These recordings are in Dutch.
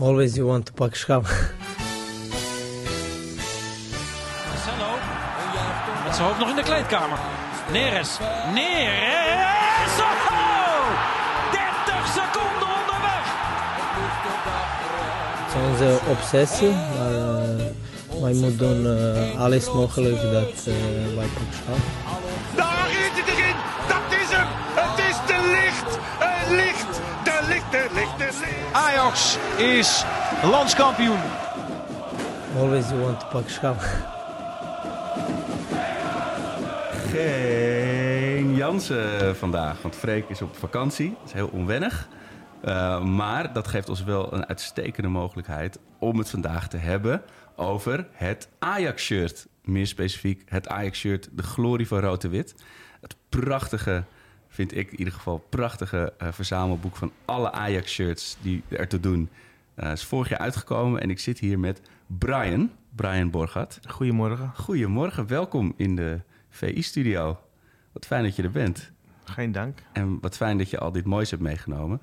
Always you want to pak schap. Marcelo. Met zijn hoofd nog in de kleedkamer. Neres. Neres. Oh! 30 seconden onderweg. Het is onze obsessie, maar uh, wij moeten doen uh, alles mogelijk dat uh, wij pak schap. Ajax is landskampioen. Always you want to pak schap. Geen Jansen vandaag, want Freek is op vakantie. Dat is heel onwennig. Uh, maar dat geeft ons wel een uitstekende mogelijkheid om het vandaag te hebben over het Ajax-shirt. Meer specifiek het Ajax-shirt, de glorie van rood en wit. Het prachtige, vind ik in ieder geval, prachtige uh, verzamelboek van alle Ajax-shirts die er te doen. Uh, is vorig jaar uitgekomen en ik zit hier met Brian, Brian Borgat. Goedemorgen. Goedemorgen, welkom in de VI-studio. Wat fijn dat je er bent. Geen dank. En wat fijn dat je al dit moois hebt meegenomen.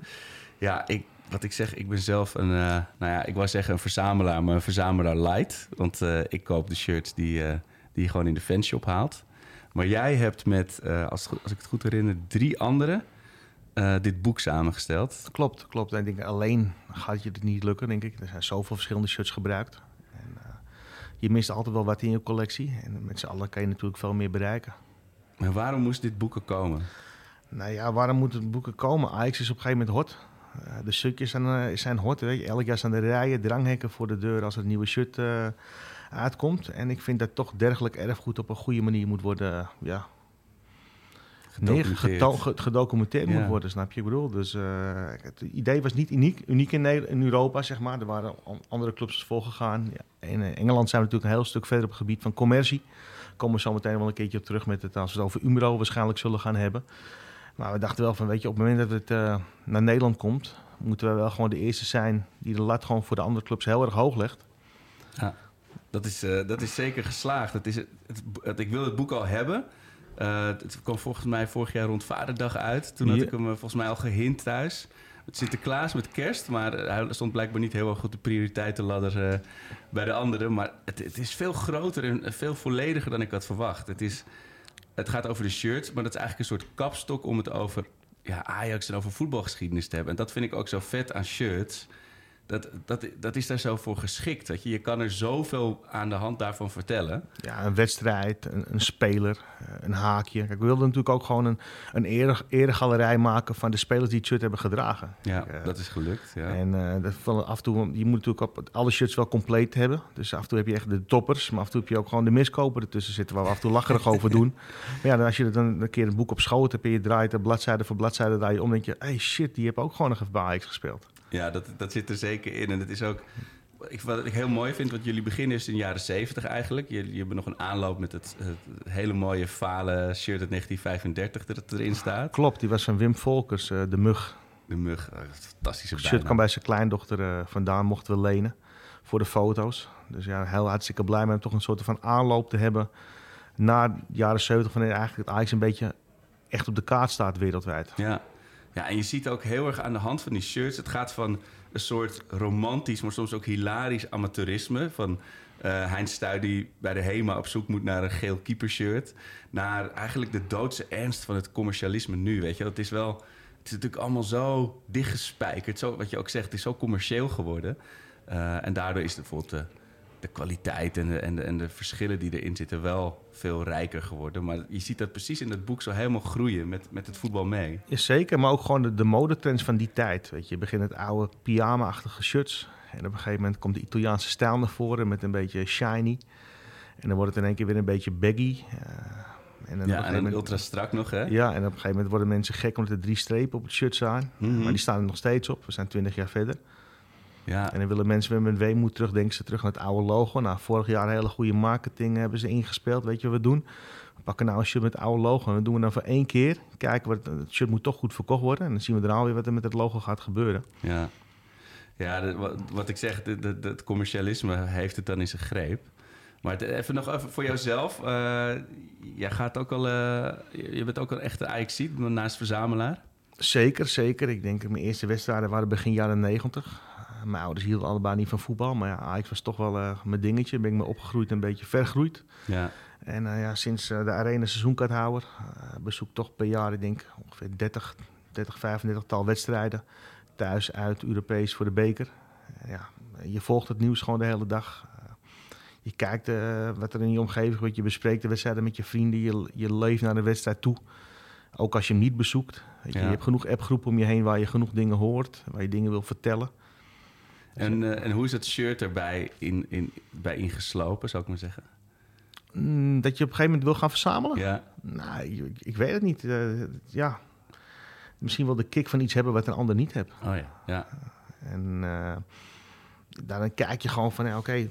Ja, ik, wat ik zeg, ik ben zelf een, uh, nou ja, ik wou zeggen een verzamelaar, maar een verzamelaar light. Want uh, ik koop de shirts die, uh, die je gewoon in de fanshop haalt. Maar jij hebt met, als, als ik het goed herinner, drie anderen dit boek samengesteld. Klopt, klopt. En ik denk, alleen gaat je het niet lukken, denk ik. Er zijn zoveel verschillende shirts gebruikt. En, je mist altijd wel wat in je collectie. En met z'n allen kan je natuurlijk veel meer bereiken. Maar waarom moest dit boeken komen? Nou ja, waarom moeten boeken komen? Ajax is op een gegeven moment hot. Uh, de stukjes zijn, uh, zijn hot. Weet je. Elk jaar staan de rijen, dranghekken voor de deur als er een nieuwe shirt uh, uitkomt. En ik vind dat toch dergelijk erfgoed op een goede manier moet worden... ja, gedocumenteerd, nee, gedocumenteerd ja. moet worden, snap je? Ik bedoel, dus het idee was niet uniek, uniek in, in, Europa, zeg maar. Er waren andere clubs volgegaan. Ja, in Engeland zijn we natuurlijk een heel stuk verder op het gebied van commercie komen we zo meteen wel een keertje op terug met het als we het over Umro waarschijnlijk zullen gaan hebben. Maar we dachten wel van, weet je, op het moment dat het uh, naar Nederland komt, moeten we wel gewoon de eerste zijn die de lat gewoon voor de andere clubs heel erg hoog legt. Ja, dat is, uh, dat is zeker geslaagd. Het is, het, het, ik wil het boek al hebben. Uh, het kwam volgens mij vorig jaar rond Vaderdag uit. Toen had ik hem volgens mij al gehint thuis. Met Sinterklaas, met kerst. Maar hij stond blijkbaar niet heel erg goed de prioriteitenladder uh, bij de anderen. Maar het, het, is veel groter en veel vollediger dan ik had verwacht. Het, is, het gaat over de shirts, maar dat is eigenlijk een soort kapstok om het over ja, Ajax en over voetbalgeschiedenis te hebben. En dat vind ik ook zo vet aan shirts. Dat, dat, dat is daar zo voor geschikt. Weet je? je kan er zoveel aan de hand daarvan vertellen. Ja, een wedstrijd, een, een speler, een haakje. Kijk, we wilden natuurlijk ook gewoon een, een ere, eregalerij maken van de spelers die het shirt hebben gedragen. Ja, Kijk, uh, dat is gelukt. Ja. En uh, dat van af en toe, je moet natuurlijk op alle shirts wel compleet hebben. Dus af en toe heb je echt de toppers, maar af en toe heb je ook gewoon de miskoper ertussen zitten waar we af en toe lacherig over doen. Maar ja, als je dan een keer een boek op schoot hebt en je draait bladzijde voor bladzijde draai je om, denk je, hey shit, die heb ook gewoon nog even bij Ajax gespeeld. Ja, dat, dat zit er zeker in. En het is ook. Ik, wat ik heel mooi vind, want jullie beginnen is in de jaren 70 eigenlijk. Jullie, jullie hebben nog een aanloop met het, het hele mooie falen shirt uit 1935 dat erin staat. Klopt, die was van Wim Volkers, uh, de mug. De mug, uh, fantastische Het shirt kwam bij zijn kleindochter uh, vandaan, mochten we lenen voor de foto's. Dus ja, heel hartstikke blij met toch een soort van aanloop te hebben na de jaren 70 van eigenlijk het Ajax een beetje echt op de kaart staat wereldwijd. Ja. Ja, en je ziet ook heel erg aan de hand van die shirts. Het gaat van een soort romantisch, maar soms ook hilarisch amateurisme. Van uh, Heinz Stuy die bij de HEMA op zoek moet naar een geel keepershirt. Naar eigenlijk de doodse ernst van het commercialisme nu, weet je. Het is wel... Het is natuurlijk allemaal zo dichtgespijkerd. Zo, wat je ook zegt, het is zo commercieel geworden. Uh, en daardoor is het bijvoorbeeld de, de kwaliteit en de, en, de, en de verschillen die erin zitten wel veel rijker geworden. Maar je ziet dat precies in dat boek zo helemaal groeien met, met het voetbal mee. Ja, zeker, maar ook gewoon de, de modetrends van die tijd. Weet je, je begint het oude pyjama-achtige shirts. En op een gegeven moment komt de Italiaanse stijl naar voren met een beetje shiny. En dan wordt het in één keer weer een beetje baggy. Uh, en dan ja, en moment, ultra strak nog, hè? Ja, en op een gegeven moment worden mensen gek omdat er drie strepen op het shirt. Mm -hmm. Maar die staan er nog steeds op. We zijn twintig jaar verder. Ja. En dan willen mensen weer met weemoed terug, denken ze terug naar het oude logo. Nou, vorig jaar een hele goede marketing hebben ze ingespeeld. Weet je wat we doen? We pakken nou een shirt met het oude logo en dat doen we dan voor één keer. Kijken, wat, het shirt moet toch goed verkocht worden. En dan zien we er alweer wat er met het logo gaat gebeuren. Ja, ja wat, wat, ik zeg, het commercialisme heeft het dan in zijn greep. Maar even nog even voor jouzelf. Uh, jij gaat ook al, uh, je bent ook al echt een ajax naast verzamelaar. Zeker, zeker. Ik denk dat mijn eerste wedstrijden waren begin jaren 90. Mijn ouders hielden allebei niet van voetbal. Maar ja, Ajax was toch wel uh, mijn dingetje. Ben ik me opgegroeid en een beetje vergroeid. Ja. En uh, ja, sinds de arena seizoenkaarthouder bezoek toch per jaar, ik denk ongeveer 30, 30 35 tal wedstrijden. Thuis, uit, Europees voor de beker. ja, je volgt het nieuws gewoon de hele dag. je kijkt wat er in je omgeving gebeurt. Je bespreekt de wedstrijden met je vrienden. Je, je leeft naar de wedstrijd toe. Ook als je hem niet bezoekt. Weet je, je hebt genoeg appgroepen om je heen waar je genoeg dingen hoort, waar je dingen wil vertellen. En, uh, en hoe is het shirt erbij in, in, bij ingeslopen, zou ik maar zeggen? Mm, dat je op een gegeven moment wil gaan verzamelen? Ja. Nou, ik, ik weet het niet. Uh, ja. Misschien wel de kick van iets hebben wat een ander niet hebt. Oh ja, ja. En uh, dan kijk je gewoon van, oké,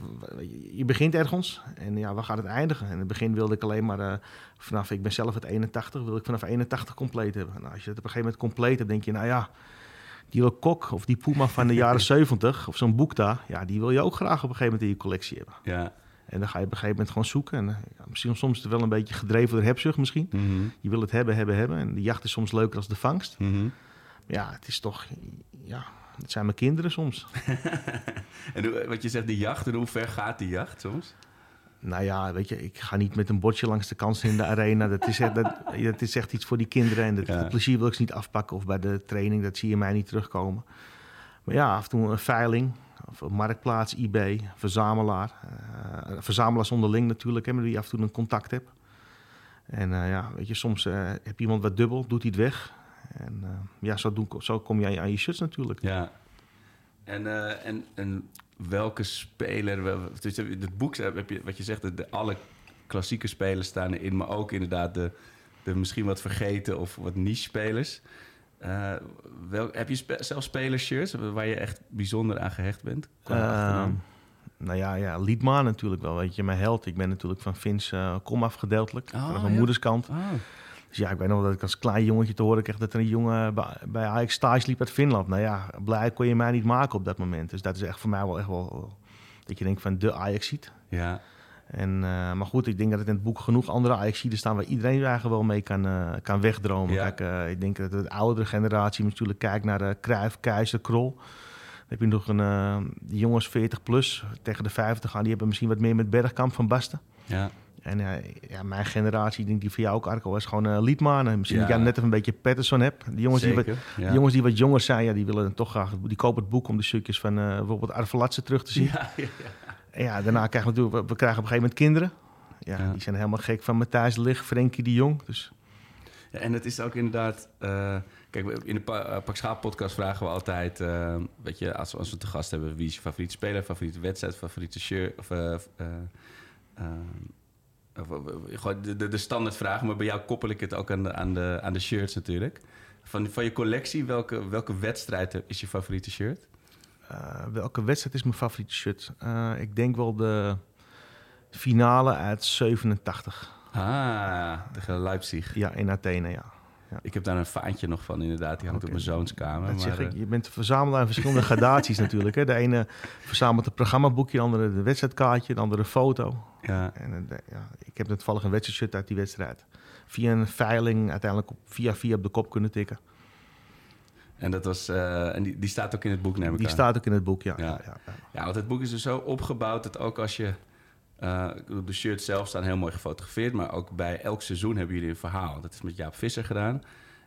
je begint ergens en ja, waar gaat het eindigen? In het begin wilde ik alleen maar uh, vanaf, ik ben zelf het 81, wil ik vanaf 81 compleet hebben. Nou, als je het op een gegeven moment compleet hebt, denk je, nou ja, die Kok of die Puma van de jaren 70 of zo'n boek daar, ja, die wil je ook graag op een gegeven moment in je collectie hebben. Ja. En dan ga je op een gegeven moment gewoon zoeken. En ja, misschien soms wel een beetje gedreven door hebzucht misschien. Mm -hmm. Je wil het hebben, hebben, hebben. En de jacht is soms leuker als de vangst. Mm -hmm. Ja, het is toch, ja, het zijn mijn kinderen soms. en wat je zegt, die jacht, en hoe ver gaat die jacht soms? Nou ja, weet je, ik ga niet met een bordje langs de kant in de arena. Dat is, echt, dat, dat is echt iets voor die kinderen. En dat, Ja. plezier wil ik ze niet afpakken. Of bij de training, dat zie je mij niet terugkomen. Maar ja, af en toe een veiling. Of een marktplaats, eBay, verzamelaar. eh, verzamelaars onderling natuurlijk, hè, met wie je af en toe een contact hebt. En eh, ja, weet je, soms eh, heb je iemand wat dubbel, doet hij het weg. En ja, zo, doen, zo kom je aan je, aan je shirts natuurlijk. Ja. En, en, en welke speler... Dus het boek, heb je, wat je zegt, de, de- alle klassieke spelers staan erin... maar ook inderdaad de, de misschien wat vergeten of wat niche-spelers. Eh, wel, heb je spe- zelf spelershirts waar je echt bijzonder aan gehecht bent? Ehm, nou ja, ja, Liedma natuurlijk wel. Weet je, mijn held. Ik ben natuurlijk van Vins eh kom afgedeeltelijk. Oh, van mijn ja. moederskant. Oh, Dus ja, ik weet nog dat ik als klein jongetje te horen kreeg dat er een jongen bij, Ajax stage liep uit Finland. Nou ja, blij kon je mij niet maken op dat moment. Dus dat is echt voor mij wel echt wel dat je denkt van de Ajax ziet. ja. En, eh, maar goed, ik denk dat het in het boek genoeg andere ajax staan waar iedereen eigenlijk wel mee kan, eh, kan wegdromen. Ja. Kijk, eh, ik denk dat de oudere generatie natuurlijk kijkt naar de Cruijff, Keizer, Krol. Dan heb je nog een, eh, die jongens 40 plus, tegen de 50 gaan, die hebben misschien wat meer met Bergkamp van Basten. ja. En eh, ja, mijn generatie, denk die voor jou ook, Arco, is gewoon eh Liedman. En misschien Ja. dat jij net even een beetje Patterson hebt. Die jongens, die wat, die jongens die wat jonger zijn, ja, die willen dan toch graag, die kopen het boek om de stukjes van eh, bijvoorbeeld Arvelatse terug te zien. Ja, ja, ja. En ja, daarna krijgen we natuurlijk, we, krijgen op een gegeven moment kinderen. Ja, die zijn helemaal gek van Matthijs de Ligt, Frenkie de Jong. Dus Ja, en het is ook inderdaad... kijk, in de pa Pak Schaap podcast vragen we altijd... eh, weet je, als, we- als we te gast hebben... wie is je favoriete speler, favoriete wedstrijd, favoriete shirt... Of, gewoon de, de, de standaard vragen. Maar bij jou koppel ik het ook aan de, aan de, aan de shirts natuurlijk. Van, van je collectie, welke, welke wedstrijd is je favoriete shirt? eh, welke wedstrijd is mijn favoriete shirt? Eh, ik denk wel de finale uit 87. Ah, tegen Leipzig. Ja, in Athene, ja. Ik heb daar een vaantje nog van inderdaad. Die hangt op mijn zoons kamer. Dat zeg ik. eh, Je bent verzamelaar in verschillende gradaties natuurlijk. Hè. De ene verzamelt het programmaboekje, de andere de wedstrijdkaartje, de andere foto. ja. En eh, de- ja, ik heb toevallig een wedstrijdshirt uit die wedstrijd. Via een veiling uiteindelijk op, via via op de kop kunnen tikken. En, dat was, eh, en die, die staat ook in het boek, neem ik Die aan. staat ook in het boek, ja. Ja. ja. ja, ja. Ja, want het boek is dus zo opgebouwd dat ook als je... eh, de shirts zelf staan heel mooi gefotografeerd... maar ook bij elk seizoen hebben jullie een verhaal. Dat is met Jaap Visser gedaan.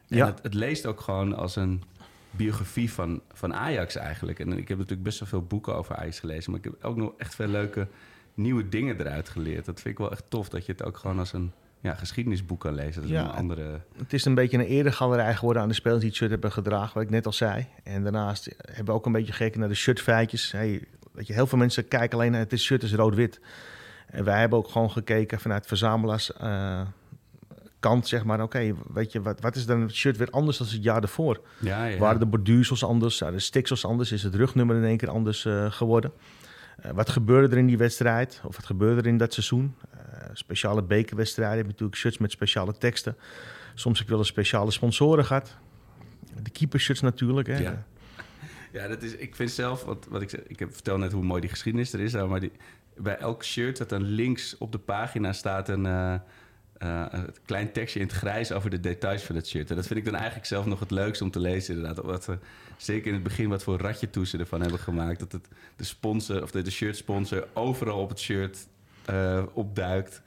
En Ja. het, het leest ook gewoon als een biografie van, van Ajax eigenlijk. En ik heb natuurlijk best wel veel boeken over Ajax gelezen... maar ik heb ook nog echt veel leuke nieuwe dingen eruit geleerd. Dat vind ik wel echt tof, dat je het ook gewoon als een ja, geschiedenisboek kan lezen. Dat Ja. een andere... Het is een beetje een eerder galerij geworden aan de spelers die het shirt hebben gedragen, wat ik net al zei. En daarnaast hebben we ook een beetje gekeken naar de shirtfeitjes. Hey, weet je, heel veel mensen kijken alleen naar het is shirt is rood-wit. En wij hebben ook gewoon gekeken vanuit verzamelaars eh, kant, zeg maar. Oké, weet je, wat, wat is dan het shirt weer anders dan het jaar ervoor? Ja, ja. Waren de borduursels anders? Waren de stiksels anders? Is het rugnummer in één keer anders eh, geworden? Eh, wat gebeurde er in die wedstrijd? Of wat gebeurde er in dat seizoen? Speciale bekerwedstrijden natuurlijk shirts met speciale teksten. Soms heb je wel een speciale sponsoren gehad. De keepershirts natuurlijk. Hè? Ja. Ja, dat is, ik vind zelf, wat, wat ik ik heb vertel net hoe mooi die geschiedenis er is, maar die, bij elk shirt dat dan links op de pagina staat een, eh, eh, een klein tekstje in het grijs over de details van het shirt. En dat vind ik dan eigenlijk zelf nog het leukste om te lezen, inderdaad. Wat, ze zeker in het begin wat voor ratje toe ze ervan hebben gemaakt. Dat het de sponsor, of de, shirt sponsor, overal op het shirt uh, opduikt.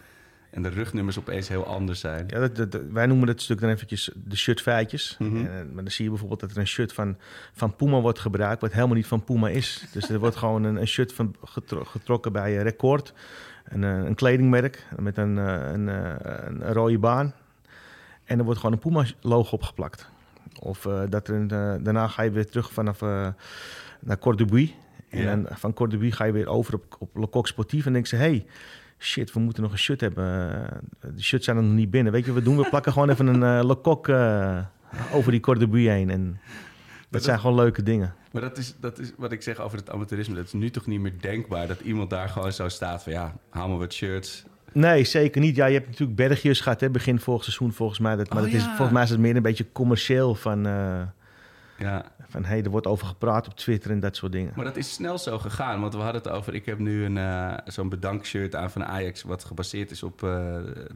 En de rugnummers opeens heel anders zijn. Ja, dat, dat, wij noemen dat stuk dan eventjes de shirtfeitjes. Mm -hmm. en, maar dan zie je bijvoorbeeld dat er een shirt van, van Puma wordt gebruikt... wat helemaal niet van Puma is. Dus er wordt gewoon een, een shirt van getro getrokken bij Record... Een, een, kledingmerk met een, een, een, rode baan. En er wordt gewoon een Puma-logo opgeplakt. Of uh, dat er een, uh, daarna ga je weer terug vanaf uh, naar Cordobuy. En dan van Cordobuy ga je weer over op, op Le Coq Sportief. En denk ze, hey, shit, we moeten nog een shirt hebben. de shirts zijn er nog niet binnen. Weet je wat we doen? We plakken gewoon even een uh, over die Cordobuy heen. En dat, dat- zijn gewoon leuke dingen. Maar dat is, dat is wat ik zeg over het amateurisme. Dat is nu toch niet meer denkbaar dat iemand daar gewoon zo staat van ja, haal maar wat shirts. Nee, zeker niet. Ja, je hebt natuurlijk Bergjes gehad, hè, begin vorig seizoen volgens mij. Dat, maar Oh, dat is, volgens mij is het meer een beetje commercieel van... eh, Ja, Van hey, er wordt over gepraat op Twitter en dat soort dingen. maar dat is snel zo gegaan. Want we hadden het over, ik heb nu een, eh, zo'n bedankshirt aan van Ajax... wat gebaseerd is op eh,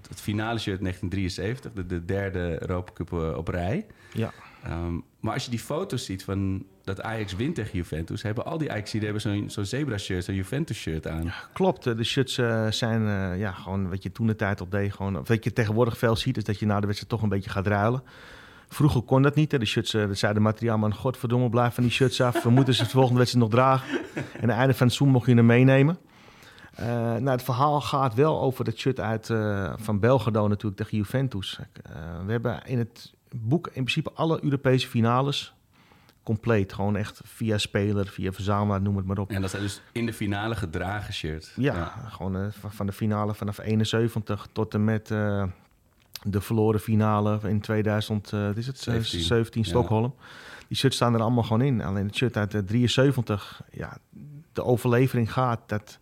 het finale shirt 1973. De, de derde Europa Cup eh, op rij. Ja. Ehm, maar als je die foto's ziet van dat Ajax wint tegen Juventus... hebben al die Ajax hebben zo'n zo'n zebra-shirt, zo'n Juventus-shirt aan. Klopt, de shirts zijn ja, gewoon wat je toen de tijd op deed. Gewoon, wat je tegenwoordig veel ziet, is dat je na de wedstrijd toch een beetje gaat ruilen. Vroeger kon dat niet. Hè. De shirts, eh, dat zei de materiaalman, godverdomme, blijf van die shirts af. We moeten ze de volgende wedstrijd nog dragen. En aan het einde van het seizoen mocht je hem meenemen. Eh, nou, het verhaal gaat wel over het shirt uit, eh, van Belgrado natuurlijk tegen Juventus. We hebben in het boek in principe alle Europese finales compleet. Gewoon echt via speler, via verzamelaar, noem het maar op. En dat zijn dus in de finale gedragen shirts. Ja, gewoon van, de finale vanaf 71 tot en met de verloren finale in 2000, eh, wat is het? 17, 17 ja. Stockholm. Die shirts staan er allemaal gewoon in. Alleen het shirt uit eh, 73, ja, de overlevering gaat dat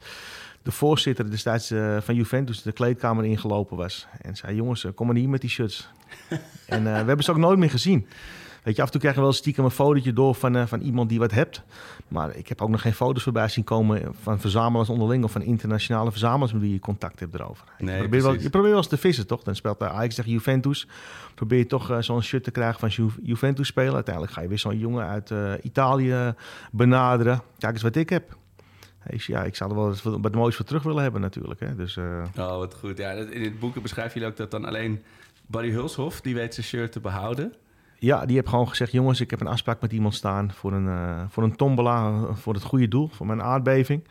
de voorzitter destijds eh, van Juventus de kleedkamer ingelopen was. En zei, jongens, eh, kom maar niet met die shirts. en eh, we hebben ze ook nooit meer gezien. Weet je, af en toe krijg je wel stiekem een fotootje door van, eh, van iemand die wat hebt. Maar ik heb ook nog geen foto's voorbij zien komen van verzamelaars onderling... of van internationale verzamelaars met wie je contact hebt erover. Nee, je, probeert wel, je probeert wel eens te vissen, toch? Dan speelt bij Ajax tegen Juventus. Probeer je toch eh, zo'n shirt te krijgen van Ju Juventus spelen. Uiteindelijk ga je weer zo'n jongen uit eh, Italië benaderen. Kijk eens wat ik heb. Ja, ik zou er wel wat, wat moois voor terug willen hebben natuurlijk. Hè? Dus, eh, Oh, wat goed. Ja, in het boek beschrijven jullie ook dat dan alleen Barry Hulshoff... die weet zijn shirt te behouden. Ja, die heb gewoon gezegd: jongens, ik heb een afspraak met iemand staan voor een, eh, voor een tombola, eh, voor het goede doel, voor mijn aardbeving.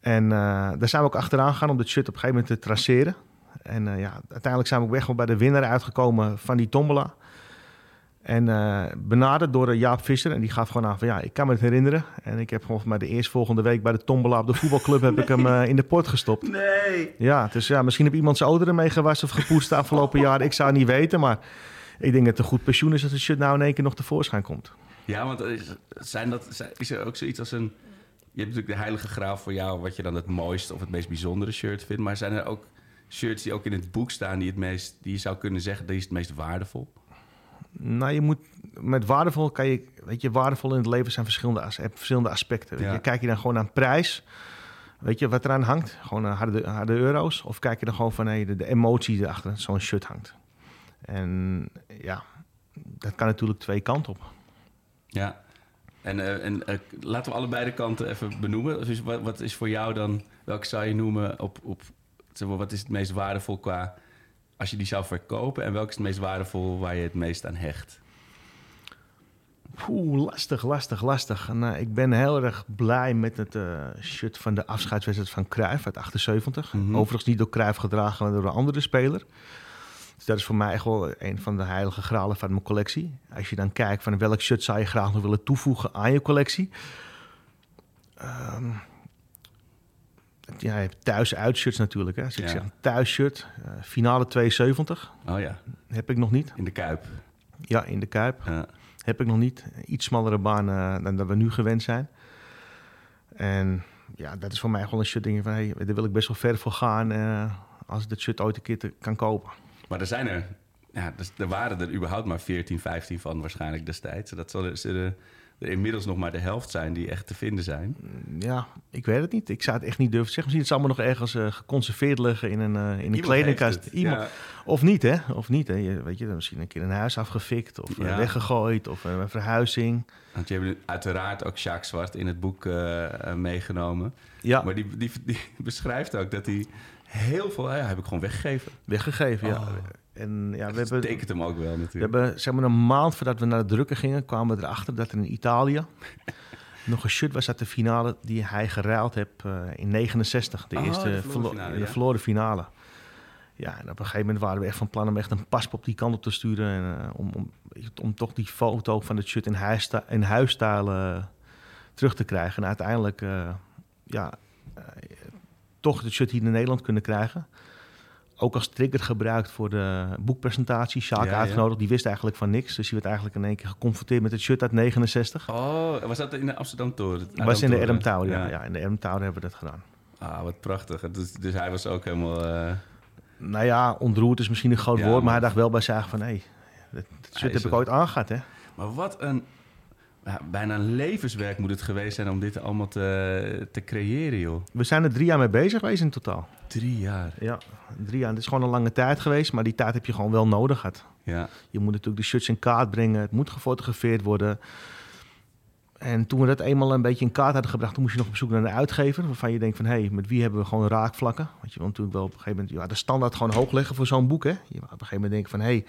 En eh, daar zijn we ook achteraan gegaan om dit shirt op een gegeven moment te traceren. En ja, uiteindelijk zijn we ook weg bij de winnaar uitgekomen van die tombola. En benaderd door Jaap Visser. En die gaf gewoon aan van ja, ik kan me het herinneren. En ik heb gewoon mij de eerstvolgende week bij de tombola op de voetbalclub heb ik hem in de port gestopt. Nee! Ja, dus ja, misschien heb iemand zijn auto ermee gewassen of gepoetst de afgelopen jaren. Ik zou het niet weten, maar ik denk dat het een goed pensioen is als het shirt nou in één keer nog tevoorschijn komt. Ja, want is, zijn dat, is er ook zoiets als een... Je hebt natuurlijk de heilige graal voor jou... wat je dan het mooiste of het meest bijzondere shirt vindt. Maar zijn er ook shirts die ook in het boek staan... die, het meest, die je zou kunnen zeggen, die is het meest waardevol? Nou, je moet met waardevol kan je, weet je, waardevol in het leven zijn verschillende, verschillende aspecten. Ja. je. Kijk je dan gewoon naar prijs, weet je wat eraan hangt, gewoon harde, harde euro's, of kijk je dan gewoon van hey, de, de emotie die achter zo'n shirt hangt. En ja, dat kan natuurlijk twee kanten op. Ja. En, eh, en eh, laten we allebei de kanten even benoemen. Dus wat, wat is voor jou dan... Welke zou je noemen op... op zeg maar, wat is het meest waardevol qua... Als je die zou verkopen... en welke is het meest waardevol waar je het meest aan hecht? Oeh, lastig, lastig, lastig. Nou, ik ben heel erg blij met het eh, shirt van de afscheidswedstrijd van Cruijff uit 78. Mhm. Overigens niet door Cruijff gedragen, maar door een andere speler. Dus dat is voor mij echt wel een van de heilige gralen van mijn collectie. Als je dan kijkt van welk shirt zou je graag nog willen toevoegen aan je collectie. Ehm, ja, je hebt thuis-uitshirts natuurlijk. Hè. Ik Ja. zeg een thuisshirt, eh, finale 72, Oh ja, heb ik nog niet. in de Kuip. Ja, in de Kuip. Ja. Heb ik nog niet. Iets smallere baan eh, dan dat we nu gewend zijn. En ja, dat is voor mij gewoon een shirt. Ik van, hey, daar wil ik best wel ver voor gaan eh, als ik dat shirt ooit een keer te, kan kopen. Maar er zijn er... Ja, dus er waren er überhaupt maar 14, 15 van waarschijnlijk destijds. Dat zullen, zullen er inmiddels nog maar de helft zijn die echt te vinden zijn. Ja, ik weet het niet. Ik zou het echt niet durven zeggen. Misschien het allemaal nog ergens uh, geconserveerd liggen in een, uh, in een Iemand kledingkast. Iemand. ja. Of niet, hè? Of niet, hè? Je, weet je, misschien een keer een huis afgefikt of uh, Ja. weggegooid of een verhuizing. Want je hebt uiteraard ook Sjaak Zwart in het boek eh, eh, meegenomen. Ja, Maar die, die, die beschrijft ook dat hij heel veel... Ja, heb ik gewoon weggegeven. weggegeven, ja. Oh. En ja, we Dat hebben, tekent hem ook wel we natuurlijk. hebben zeg maar een maand voordat we naar de drukker gingen, kwamen we erachter dat er in Italië nog een shirt was uit de finale die hij geruild heeft eh, in 69. De Oh, eerste de verloren verlo- finale, de verloren finale. Ja, en op een gegeven moment waren we echt van plan om echt een paspoort die kant op te sturen. En, eh, om, om, om toch die foto van het shirt in, huissta- in huisstijl eh, terug te krijgen. En uiteindelijk, ja, toch het shirt hier in Nederland kunnen krijgen. Ook als trigger gebruikt voor de boekpresentatie. Sjaak Ja, ja. uitgenodigd, die wist eigenlijk van niks. Dus die werd eigenlijk in één keer geconfronteerd met het shirt uit 69. Oh, was dat in de Amsterdam Toren? Was in de Adam Tower, ja. Ja. In de Adam Tower hebben we dat gedaan. Ah, wat prachtig. Dus, dus hij was ook helemaal... eh, Nou ja, ontroerd is misschien een groot woord, maar hij dacht wel bij zagen van... hé, hey, dat, dat Hij shirt is heb ik ooit aangehad, hè? Maar wat een... ja, bijna een levenswerk moet het geweest zijn om dit allemaal te, te creëren, joh. We zijn er drie jaar mee bezig geweest in totaal. Drie jaar. Ja, drie jaar. Het is gewoon een lange tijd geweest, maar die tijd heb je gewoon wel nodig gehad. Ja. Je moet natuurlijk de shirts in kaart brengen, het moet gefotografeerd worden. En toen we dat eenmaal een beetje in kaart hadden gebracht, toen moest je nog op zoek naar een uitgever. Waarvan je denkt van, hé, hey, met wie hebben we gewoon raakvlakken? Want je wil natuurlijk wel op een gegeven moment ja, de standaard gewoon hoog leggen voor zo'n boek. Hè? Je wil op een gegeven moment denken van, hé, hey,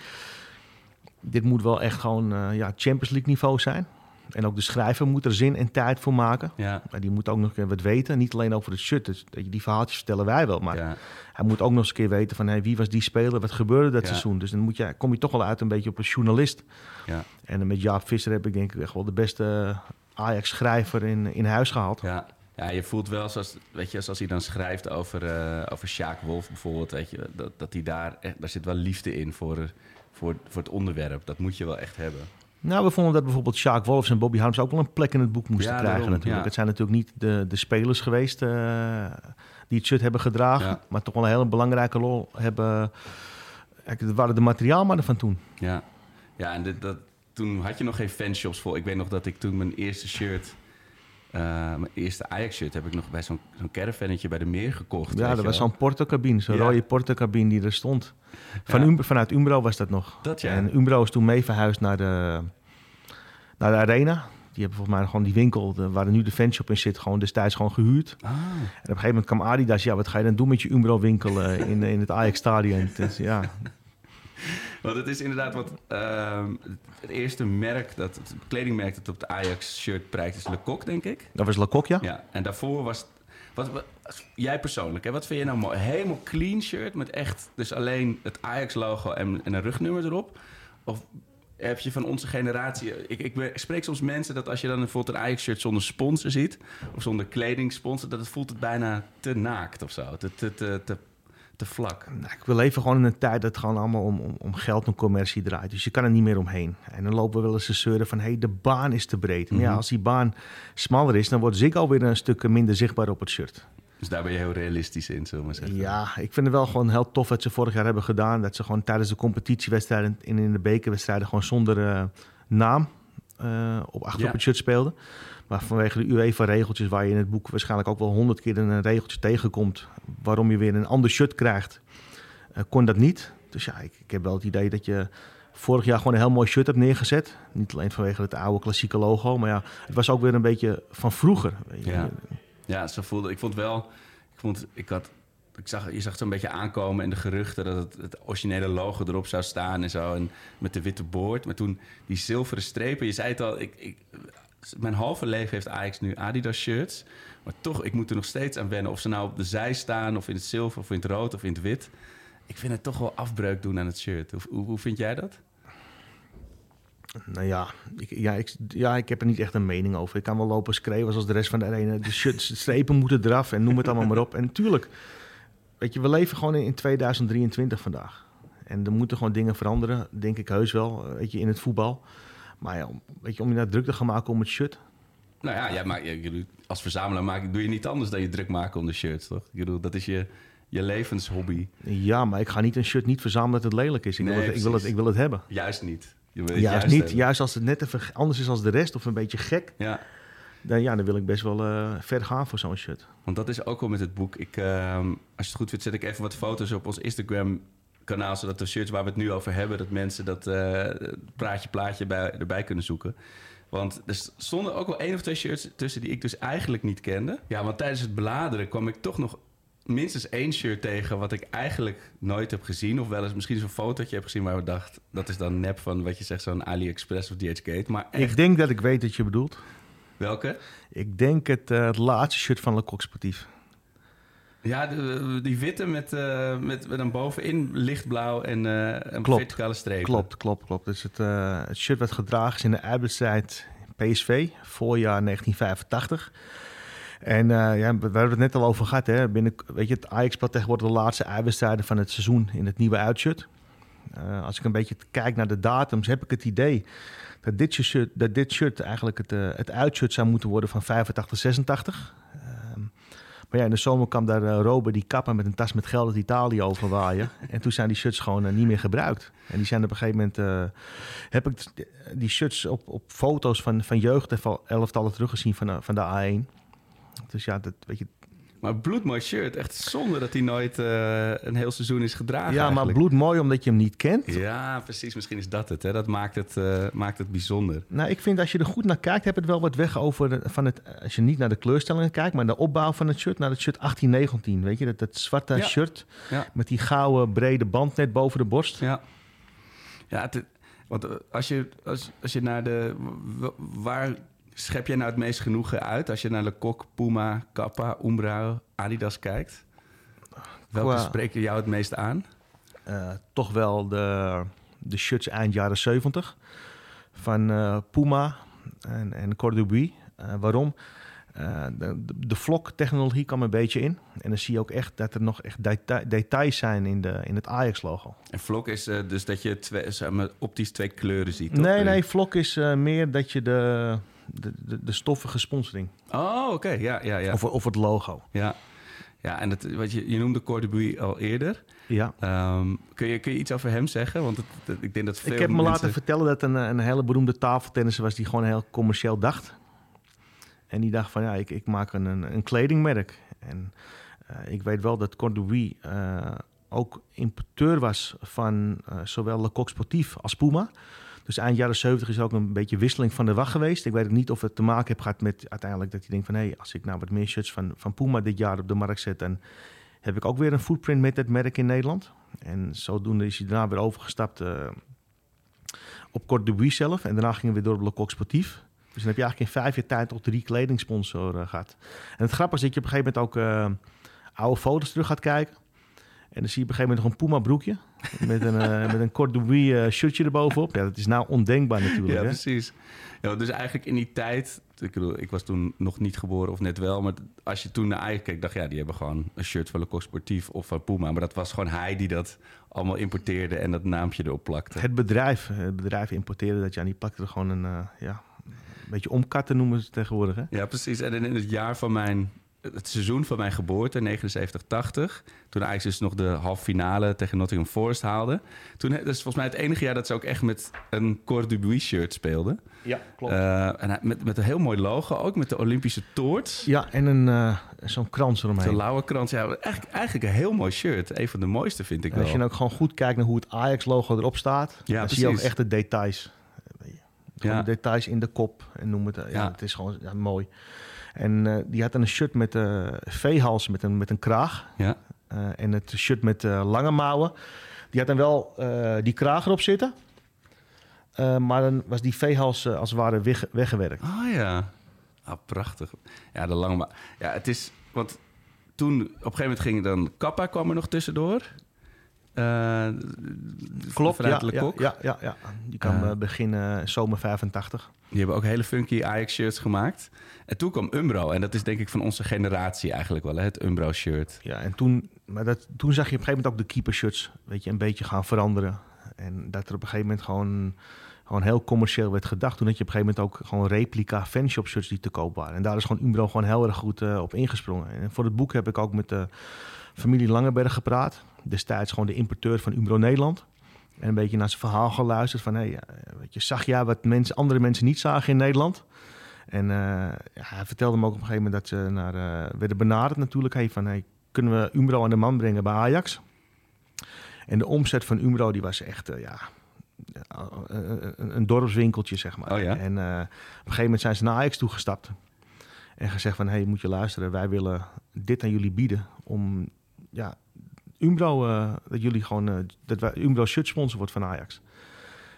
dit moet wel echt gewoon eh, ja, Champions League niveau zijn. En ook de schrijver moet er zin en tijd voor maken. Ja. Maar die moet ook nog een keer wat weten. Niet alleen over het shirt. Dus, die verhaaltjes vertellen wij wel. Maar ja. hij moet ook nog eens een keer weten van hey, wie was die speler, wat gebeurde dat Ja. seizoen. Dus dan moet je, kom je toch wel uit een beetje op een journalist. Ja. En met Jaap Visser heb ik denk ik echt wel de beste Ajax-schrijver in, in huis gehaald. Ja. Ja, je voelt wel zoals, weet je, zoals hij dan schrijft over, eh over Sjaak Wolf bijvoorbeeld, weet je, dat, dat hij daar, echt, daar zit wel liefde in voor, voor, voor het onderwerp. Dat moet je wel echt hebben. Nou, we vonden dat bijvoorbeeld Sjaak Wolfs en Bobby Harms ook wel een plek in het boek moesten Ja, krijgen daarom, natuurlijk. ja. Het zijn natuurlijk niet de, de spelers geweest eh, die het shirt hebben gedragen. Ja. Maar toch wel een hele belangrijke rol hebben. Het waren de materiaalmannen van toen. Ja, ja en dit, dat, toen had je nog geen fanshops vol. Ik weet nog dat ik toen mijn eerste shirt, eh, mijn eerste Ajax-shirt, heb ik nog bij zo'n zo'n caravannetje bij de meer gekocht. Ja, dat was zo'n portocabine, zo'n Ja. rode portocabine die er stond. Van Ja. Um- vanuit Umbro was dat nog. Dat ja. En Umbro is toen mee verhuisd naar de, naar de arena. Die hebben volgens mij gewoon die winkel de- waar nu de fanshop in zit, gewoon destijds gewoon gehuurd. Ah, En op een gegeven moment kwam Adidas, ja, wat ga je dan doen met je Umbro-winkel eh, in, in het Ajax-stadion? Dus, ja, want het is inderdaad wat... ehm, het eerste merk, dat, het kledingmerk dat op de Ajax-shirt prijkt, is Le Coq, denk ik. dat was Lecoq, ja? Ja, en daarvoor was... Wat, wat- jij persoonlijk, hè, wat vind je nou mooi? Helemaal clean shirt met echt dus alleen het Ajax-logo en, en een rugnummer erop? Of heb je van onze generatie... Ik, ik spreek soms mensen dat als je dan bijvoorbeeld een Ajax-shirt zonder sponsor ziet... of zonder kledingsponsor, dat het voelt het bijna te naakt of zo. Te, te, te, te, te vlak. Nou, ik wil leven gewoon in een tijd dat het gewoon allemaal om, om, om geld en commercie draait. Dus je kan er niet meer omheen. En dan lopen we wel eens te zeuren van, hé, hey, de baan is te breed. Maar ja, Mhm. als die baan smaller is, dan wordt Zig alweer een stuk minder zichtbaar op het shirt. Dus daar ben je heel realistisch in, zullen we maar zeggen. Ja, ik vind het wel gewoon heel tof wat ze vorig jaar hebben gedaan. Dat ze gewoon tijdens de competitiewedstrijden en in de bekerwedstrijden gewoon zonder eh, naam eh, op achter Ja. op het shirt speelden. Maar vanwege de UEFA-regeltjes, waar je in het boek waarschijnlijk ook wel honderd keer een regeltje tegenkomt, waarom je weer een ander shirt krijgt, eh, kon dat niet. Dus ja, ik, ik heb wel het idee dat je vorig jaar gewoon een heel mooi shirt hebt neergezet. Niet alleen vanwege het oude klassieke logo, maar ja, het was ook weer een beetje van vroeger. weet je. Ja. Ja, zo voelde ik. vond wel. Ik vond, ik had, ik zag, je zag het zo'n beetje aankomen en de geruchten dat het, het originele logo erop zou staan en zo. En met de witte boord. Maar toen die zilveren strepen, je zei het al, ik, mijn halve leven heeft Ajax nu Adidas shirts. Maar toch, ik moet er nog steeds aan wennen. Of ze nou op de zij staan, of in het zilver, of in het rood, of in het wit. Ik vind het toch wel afbreuk doen aan het shirt. Hoe, hoe vind jij dat? Nou ja ik, ja, ik, ja, ik heb er niet echt een mening over. Ik kan wel lopen schreeuwen zoals de rest van de arena. De shirts, strepen moeten eraf en noem het allemaal maar op. En natuurlijk, weet je, we leven gewoon in, in 2023 vandaag. En er moeten gewoon dingen veranderen, denk ik heus wel, eh, weet je, in het voetbal. Maar ja, om- weet je, om je nou druk te gaan maken om het shirt. Nou ja, jij maakt, als verzamelaar maak, doe je niet anders dan je druk maken om de shirts, toch? Ik bedoel, dat is je, je levenshobby. Ja, maar ik ga niet een shirt niet verzamelen dat het lelijk is. Ik, wil, het, ik, wil, het, ik wil het hebben. Juist niet. Je het Juist niet, hebben. juist als het net even anders is als de rest of een beetje gek, Ja, dan, ja, dan wil ik best wel eh, ver gaan voor zo'n shirt. want dat is ook wel met het boek. Ik, ehm, als je het goed vindt, zet ik even wat foto's op ons Instagram kanaal, zodat de shirts waar we het nu over hebben, dat mensen dat eh, praatje plaatje bij, erbij kunnen zoeken. Want er stonden ook wel één of twee shirts tussen die ik dus eigenlijk niet kende. Ja, want tijdens het bladeren kwam ik toch nog minstens één shirt tegen wat ik eigenlijk nooit heb gezien. Of wel eens misschien zo'n fotootje heb gezien waar we dachten... dat is dan nep van wat je zegt, zo'n AliExpress of DHgate. Maar echt, Ik denk dat ik weet wat je bedoelt. welke? Ik denk het, eh, het laatste shirt van Le Coq Sportief. Ja, de- die witte met, eh, met, met dan bovenin lichtblauw en eh, een Klopt. verticale streep. Klopt, klopt, klopt. Dus het, het shirt werd gedragen is in de uitwedstrijd PSV, voorjaar 1985. En eh, ja, we hebben het net al over gehad. Hè. Binnen, weet je, het Ajax speelt tegenwoordig de laatste uitwedstrijden van het seizoen in het nieuwe uitshirt. Eh, als ik een beetje kijk naar de datums, heb ik het idee dat dit shirt, dat dit shirt eigenlijk het, eh, het uitshirt zou moeten worden van 85, 86. Ehm, maar ja, in de zomer kwam daar uh, Robert die kapper met een tas met geld uit Italië overwaaien. en toen zijn die shirts gewoon niet meer gebruikt. En die zijn op een gegeven moment... heb ik die shirts op, op foto's van, van jeugdelftallen teruggezien van, van de A1. Dus ja, dat weet je... Maar bloedmooi shirt. Echt zonde dat hij nooit eh, een heel seizoen is gedragen ja, maar bloedmooi omdat je hem niet kent. Ja, precies. Misschien is dat het. Hè? Dat maakt het, eh, maakt het bijzonder. Nou, ik vind als je er goed naar kijkt, heb het wel wat weg over de- van het. Als je niet naar de kleurstellingen kijkt, maar de opbouw van het shirt, naar het shirt 1819. Weet je, dat, dat zwarte Ja. shirt Ja. met die gouden brede band net boven de borst. Ja. Ja, het, want eh, als je, als, als je naar de... Waar schep jij nou het meest genoegen uit? Als je naar Le Coq, Puma, Kappa, Umbro, Adidas kijkt? Welke Qua- spreken jou het meest aan? Eh, toch wel de, de shirts eind jaren 70 van eh, Puma en, en. Eh, waarom? De, de, vlog-technologie kwam een beetje in. En dan zie je ook echt dat er nog echt deta- details zijn in, de, in het Ajax-logo. En vlok is dus dat je twee, zeg maar, optisch twee kleuren ziet, toch? Nee, nee, vlog is meer dat je de, de, de, de stoffige sponsoring Oh, oké. Ja, ja, ja. of, of het logo. ja. Ja, en het, wat je, je noemde Cordobuy al eerder. Ja. Ehm, kun, je, kun je iets over hem zeggen? Want het, het- ik denk dat veel Ik heb me mensen... laten vertellen dat een, een hele beroemde tafeltennisser was die gewoon heel commercieel dacht. En die dacht van ja, ik, ik maak een, een, een kledingmerk. En eh, ik weet wel dat Cordobuy eh ook importeur was van eh, zowel Le Coq Sportief als Puma. Dus eind jaren 70 is ook een beetje wisseling van de wacht geweest. Ik weet niet of het te maken heeft gehad met uiteindelijk dat hij denkt van... hé, hey, als ik nou wat meer shirts van, van Puma dit jaar op de markt zet... dan heb ik ook weer een footprint met het merk in Nederland. En zodoende is hij daarna weer overgestapt eh, op Cordobuy zelf. En daarna gingen we weer door op Le Coq Sportief. Dus dan heb je eigenlijk in vijf jaar tijd al drie kledingsponsor eh, gehad. En het grappige is dat je op een gegeven moment ook eh, oude foto's terug gaat kijken. En dan zie je op een gegeven moment nog een Puma broekje. met een, eh, met een Cordobuy eh, shirtje erbovenop. Ja, dat is nou ondenkbaar natuurlijk. Ja, hè? precies. Ja, dus eigenlijk in die tijd... Ik, bedoel, ik was toen nog niet geboren of net wel. Maar als je toen naar Ajax keek, dacht je... ja, die hebben gewoon een shirt van Le Coq Sportief of van Puma. Maar dat was gewoon hij die dat allemaal importeerde... en dat naampje erop plakte. Het bedrijf, het bedrijf importeerde dat. Ja, en die plakte er gewoon een, eh, ja, een beetje omkatten noemen ze het tegenwoordig. Hè? Ja, precies. En in het jaar van mijn... Het seizoen van mijn geboorte, 79-80... toen Ajax dus nog de halve finale tegen Nottingham Forest haalde. Toen, dat is volgens mij het enige jaar dat ze ook echt met een Cordobuy shirt speelden. Ja, klopt. Eh, en met, met een heel mooi logo, ook met de Olympische toorts. ja, en een, eh, zo'n krans De eromheen. lauwe krant. Ja, eigenlijk, eigenlijk een heel mooi shirt. Een van de mooiste vind ik En als je wel. nou ook gewoon goed kijkt naar hoe het Ajax-logo erop staat, Ja, dan zie je ook echt de details. Gewoon Ja. de details in de kop en noem het. eh, Ja, Ja. het is gewoon ja, mooi. En eh, die had dan een shirt met eh veehals met een, met een kraag. Ja. Eh, en het shirt met lange mouwen. Die had dan wel die kraag erop zitten. Maar dan was die veehals eh, als het ware weg, weggewerkt. Ah ja. Ah, prachtig. Ja, de lange... ma- Ja, het is... Want toen... Op een gegeven moment ging dan... Kappa kwam er nog tussendoor. Eh, Klopt, ja, ja, ja, ja. Die kwam Eh. eh, begin eh, zomer 85. Die hebben ook hele funky Ajax-shirts gemaakt. En toen kwam Umbro. En dat is denk ik van onze generatie eigenlijk wel, hè? het Umbro-shirt. Ja, en toen, maar dat, toen zag je op een gegeven moment ook de keepershirts weet je, een beetje gaan veranderen. En dat er op een gegeven moment gewoon, gewoon heel commercieel werd gedacht. Toen had je op een gegeven moment ook gewoon replica fanshop shirts die te koop waren. En daar is gewoon Umbro gewoon heel erg goed eh, op ingesprongen. En voor het boek heb ik ook met de familie Langeberg gepraat. Destijds gewoon de importeur van Umbro Nederland. En een beetje naar zijn verhaal geluisterd. Van, hey, weet je, zag jij wat mensen, andere mensen niet zagen in Nederland? En hij vertelde me ook op een gegeven moment dat ze naar, werden benaderd natuurlijk. Hey, van, hey, kunnen we Umbro aan de man brengen bij Ajax? En de omzet van Umbro die was echt, ja, een, een, dorpswinkeltje, zeg maar. Oh ja? En op een gegeven moment zijn ze naar Ajax toegestapt. En gezegd van, hey, moet je luisteren, wij willen dit aan jullie bieden om, ja, Umbro, uh, dat jullie gewoon, uh, dat wij, Umbro shirt sponsor wordt van Ajax.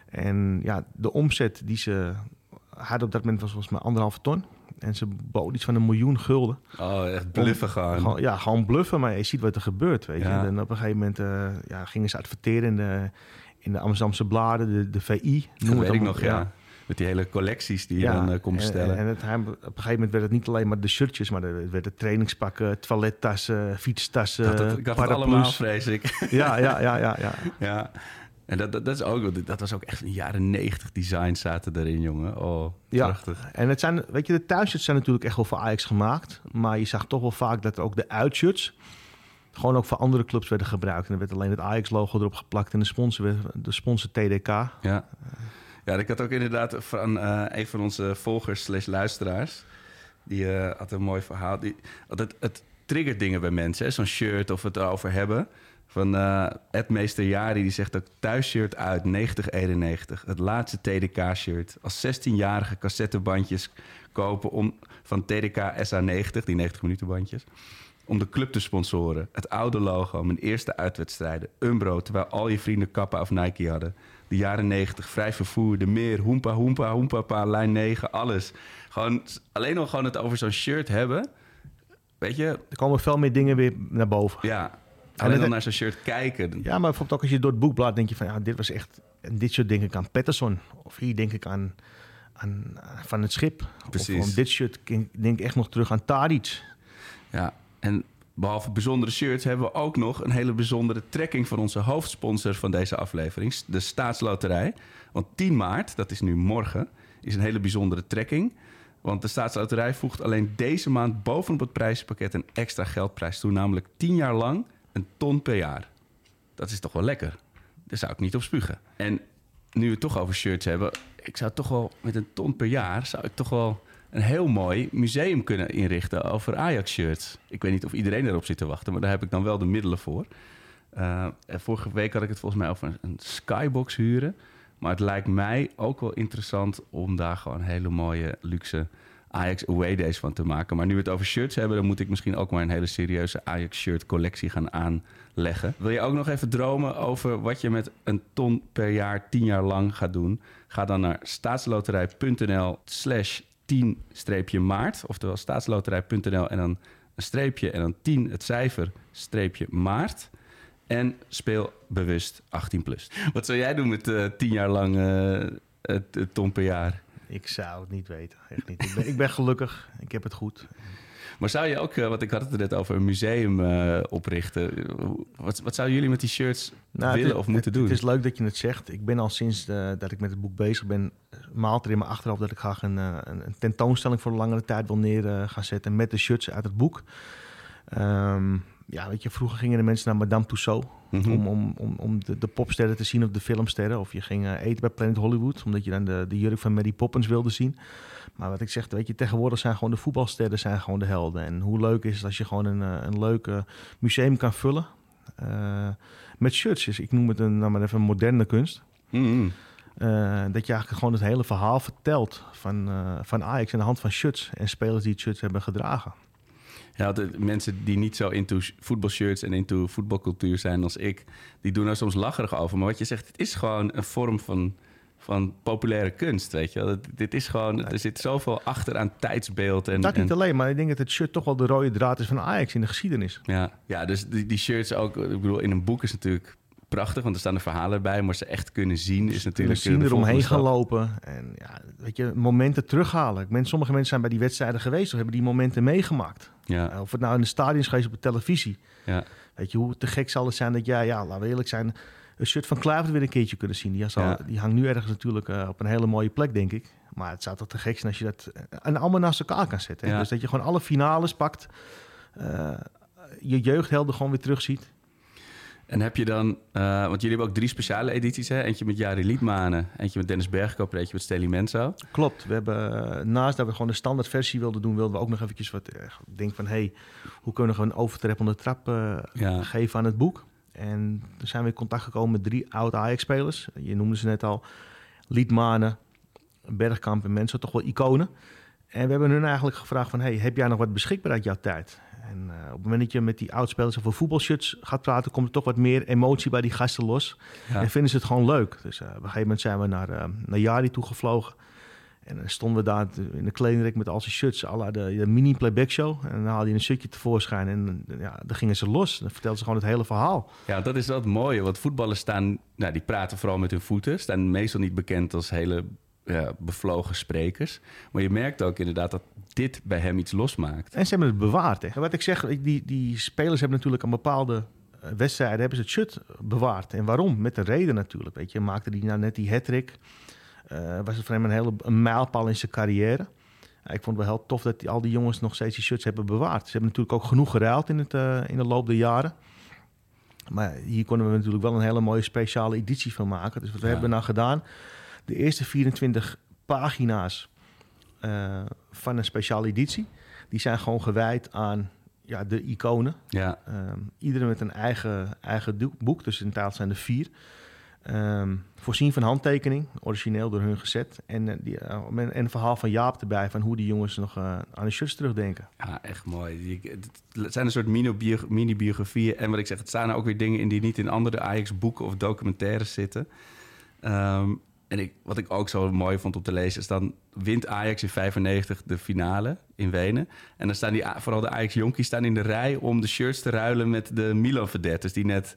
En ja, de omzet die ze hadden op dat moment was volgens mij anderhalve ton. En ze boden iets van een miljoen gulden. Oh, echt bluffen gaan. Gewoon, ja, gewoon bluffen, maar je ziet wat er gebeurt, weet je. En op een gegeven moment uh, ja, gingen ze adverteren in de, in de Amsterdamse bladen, de, de VI. Noem dat weet ik nog, ja. ja. Met die hele collecties die je dan uh, komt bestellen. En, het, op een gegeven moment werd het niet alleen maar de shirtjes, maar er werden trainingspakken, toilettassen, fietstassen, dat, ik had het allemaal, vrees ik. Ja, ja, ja, ja. ja. ja. En dat, dat, dat, is ook, dat was ook echt een jaren negentig design zaten erin, jongen. Oh, prachtig. Ja, en het zijn, weet je, de thuisshirts zijn natuurlijk echt wel voor Ajax gemaakt. Maar je zag toch wel vaak dat ook de uitshirts gewoon ook voor andere clubs werden gebruikt. En er werd alleen het Ajax-logo erop geplakt en de sponsor, de sponsor TDK. Ja. Ja, ik had ook inderdaad van uh, een van onze volgers slash luisteraars... die uh, had een mooi verhaal. Die, het, het triggert dingen bij mensen, zo'n shirt of het erover hebben. Van uh, Ed Meester Jari, die zegt ook thuisshirt uit 9091. Het laatste TDK-shirt. Als 16-jarige cassettebandjes kopen om, van TDK SA90, die 90 minuten bandjes om de club te sponsoren. Het oude logo, mijn eerste uitwedstrijden. Umbro, terwijl al je vrienden Kappa of Nike hadden. De jaren 90, vrij vervoer, de meer, hoempa, hoempa, hoempa, pa, lijn 9, alles. Gewoon, alleen al gewoon het over zo'n shirt hebben. Weet je... Er komen veel meer dingen weer naar boven. Ja, alleen al naar zo'n shirt kijken. Ja, maar bijvoorbeeld ook als je door het boek blaad denk je van... ja, dit was echt... En dit soort denk ik aan Patterson. Of hier denk ik aan, aan Van het Schip. Precies. Of van dit shirt denk ik echt nog terug aan Tadic. Ja, en behalve bijzondere shirts hebben we ook nog een hele bijzondere trekking van onze hoofdsponsor van deze aflevering, de Staatsloterij. Want 10 maart, dat is nu morgen, is een hele bijzondere trekking. Want de Staatsloterij voegt alleen deze maand bovenop het prijspakket een extra geldprijs toe, namelijk 10 jaar lang een ton per jaar. Dat is toch wel lekker. Daar zou ik niet op spugen. En nu we het toch over shirts hebben, ik zou toch wel met een ton per jaar, zou ik toch wel een heel mooi museum kunnen inrichten over Ajax-shirts. Ik weet niet of iedereen erop zit te wachten, maar daar heb ik dan wel de middelen voor. Uh, vorige week had ik het volgens mij over een, skybox huren. Maar het lijkt mij ook wel interessant om daar gewoon hele mooie, luxe Ajax Away Days van te maken. Maar nu we het over shirts hebben, dan moet ik misschien ook maar een hele serieuze Ajax shirt collectie gaan aanleggen. Wil je ook nog even dromen over wat je met een ton per jaar, tien jaar lang gaat doen? Ga dan naar staatsloterij.nl slash 10-maart, oftewel staatsloterij.nl en dan een streepje en dan 10 het cijfer streepje maart. En speel bewust 18 plus. Wat zou jij doen met uh, 10 jaar lang uh, het, ton per jaar? Ik zou het niet weten, echt niet. Ik ben gelukkig, ik heb het goed. Maar zou je ook, uh, want ik had het er net over, een museum uh, oprichten. Wat, wat zouden jullie met die shirts nou, willen of moeten het, doen? Het is leuk dat je het zegt. Ik ben al sinds uh, dat ik met het boek bezig ben, maalt er in mijn achterhoofd dat ik graag een, een, een tentoonstelling voor een langere tijd wil neer gaan zetten met de shirts uit het boek. Um, ja, weet je, vroeger gingen de mensen naar Madame Tussauds mm om, om, om, om de, de, popsterren te zien of de filmsterren. Of je ging eten bij Planet Hollywood, omdat je dan de, de jurk van Mary Poppins wilde zien. Maar wat ik zeg, weet je, tegenwoordig zijn gewoon de voetbalsterren zijn gewoon de helden. En hoe leuk is het als je gewoon een, eh, een leuk museum kan vullen uh, met shirts. Ik noem het een, nou maar even moderne kunst. Uh, dat je eigenlijk gewoon het hele verhaal vertelt van, uh, van Ajax aan de hand van shirts en spelers die het shirts hebben gedragen. Ja, de mensen die niet zo into voetbalshirts en into voetbalcultuur zijn als ik, die doen er soms lacherig over. Maar wat je zegt, het is gewoon een vorm van van populaire kunst, weet je wel. Dit is gewoon, er zit zoveel achter aan tijdsbeeld. En, dat niet alleen, maar ik denk dat het shirt toch wel de rode draad is van Ajax in de geschiedenis. Ja, ja dus die, die shirts ook, ik bedoel, in een boek is natuurlijk prachtig, want er staan er verhalen bij, maar ze echt kunnen zien is natuurlijk... Kunnen zien, eromheen gaan lopen en ja, weet je, momenten terughalen. Ik sommige mensen zijn bij die wedstrijden geweest of hebben die momenten meegemaakt. Ja. Of het nou in de stadion is geweest op de televisie. Ja. Weet je, hoe te gek zal het zijn dat jij, ja, laten we eerlijk zijn een shirt van Kluivert weer een keertje kunnen zien. Die, zal, die hangt nu ergens natuurlijk uh, op een hele mooie plek, denk ik. Maar het zou toch te gek zijn als je dat en allemaal naast elkaar kan zetten. Dus dat je gewoon alle finales pakt, uh, je jeugdhelden gewoon weer terugziet. En heb je dan, uh, want jullie hebben ook drie speciale edities, hè? Eentje met Jari Liedmanen, eentje met Dennis Bergkoop, eentje met Steli Menzo. Klopt. We hebben, uh, naast dat we gewoon de standaard versie wilden doen, wilden we ook nog eventjes wat uh, denken van, hey, hoe kunnen we een overtreppende trap ja. geven aan het boek? En toen zijn we in contact gekomen met drie oude Ajax-spelers. Je noemde ze net al, Liedmanen, Bergkamp en Menzo, toch wel iconen. En we hebben hun eigenlijk gevraagd van, hey, heb jij nog wat beschikbaar uit jouw tijd? En uh, op het moment dat je met die oudspelers over voetbalshirts gaat praten, komt er toch wat meer emotie bij die gasten los. En vinden ze het gewoon leuk. Dus uh, op een gegeven moment zijn we naar, uh, naar Jari toegevlogen. En dan stonden we daar in de kledingrek met al zijn shirts, alle de, de mini playback show. En dan haalde hij een shirtje tevoorschijn en ja, dan gingen ze los. Dan vertelden ze gewoon het hele verhaal. Ja, dat is het mooie. Want voetballers staan, nou, die praten vooral met hun voeten. Staan meestal niet bekend als hele ja, bevlogen sprekers. Maar je merkt ook inderdaad dat dit bij hem iets losmaakt. En ze hebben het bewaard. Hè. Wat ik zeg, die, die spelers hebben natuurlijk een bepaalde eh, wedstrijden hebben ze het shirt bewaard. En waarom? Met een reden natuurlijk. Weet je, maakte hij nou net die hat-trick. Uh, was het voor hem een hele een mijlpaal in zijn carrière. ik vond het wel heel tof dat die, al die jongens nog steeds die shirts hebben bewaard. Ze hebben natuurlijk ook genoeg geruild in, het, uh, in de loop der jaren. Maar hier konden we natuurlijk wel een hele mooie speciale editie van maken. Dus wat we hebben nou gedaan de eerste 24 pagina's uh, van een speciale editie, die zijn gewoon gewijd aan ja, de iconen. Ja. Um, iedere met een eigen, eigen boek, dus in taal zijn er vier. Um, voorzien van handtekening, origineel door hun gezet. En, uh, die, uh, en een verhaal van Jaap erbij, van hoe die jongens nog uh, aan de shirts terugdenken. Ja, echt mooi. Het zijn een soort mini-biografieën. En wat ik zeg, het staan ook weer dingen in die niet in andere Ajax-boeken of documentaires zitten. Um, en wat ik ook zo mooi vond om te lezen, is dan wint Ajax in 95 de finale in Wenen. En dan staan die, vooral de Ajax-jonkies staan in de rij om de shirts te ruilen met de Milan-verdetters die net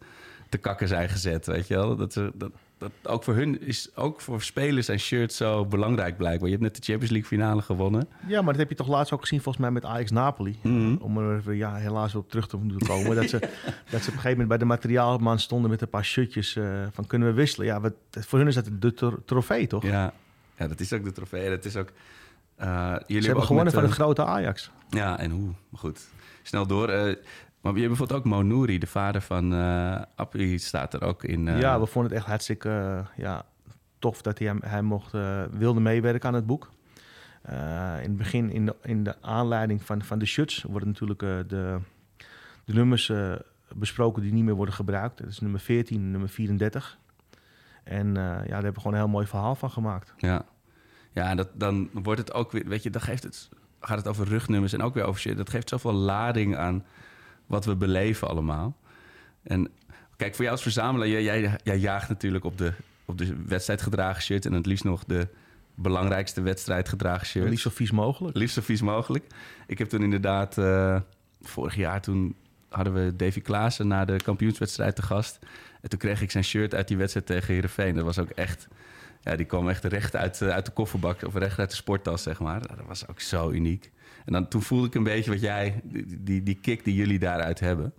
te kakken zijn gezet, weet je wel. Dat, dat, dat, ook voor hun is, ook voor spelers zijn shirts zo belangrijk blijkbaar. Je hebt net de Champions League finale gewonnen. Ja, maar dat heb je toch laatst ook gezien volgens mij met Ajax Napoli. Mhm. Om er ja, helaas op terug te moeten komen. dat, ze, dat ze op een gegeven moment bij de materiaalman stonden met een paar shirtjes uh, van kunnen we wisselen. Ja, wat, voor hun is dat de trofee, toch? Ja. ja, dat is ook de trofee. Dat is ook... Uh, jullie ze hebben gewonnen van de grote Ajax. Ja, en hoe? Goed. Snel door. Uh, maar je hebt bijvoorbeeld ook Monouri, de vader van uh, Appie, staat er ook in. Uh... Ja, we vonden het echt hartstikke uh, ja, tof dat hij, hem, hij mocht, wilde meewerken aan het boek. in het begin, in de, in de aanleiding van, van de shirts, worden natuurlijk de, de nummers besproken die niet meer worden gebruikt. Dat is nummer 14 en nummer 34. En ja, daar hebben we gewoon een heel mooi verhaal van gemaakt. Ja, ja dat, dan wordt het ook weer, weet je, dan geeft het, gaat het over rugnummers en ook weer over shit. Dat geeft zoveel lading aan wat we beleven allemaal. En kijk, voor jou als verzamelaar, jij, jij, jaagt natuurlijk op de, op de wedstrijdgedragen shirt... en het liefst nog de belangrijkste wedstrijdgedragen shirt. Liefst zo vies mogelijk. Liefst zo vies mogelijk. Ik heb toen inderdaad, uh, vorig jaar toen hadden we Davy Klaassen... na de kampioenswedstrijd te gast. En toen kreeg ik zijn shirt uit die wedstrijd tegen Heerenveen. Dat was ook echt... Ja, die kwam echt recht uit, uit de kofferbak of recht uit de sporttas, zeg maar. Dat was ook zo uniek. En dan, toen voelde ik een beetje wat jij, die, die kick die jullie daaruit hebben.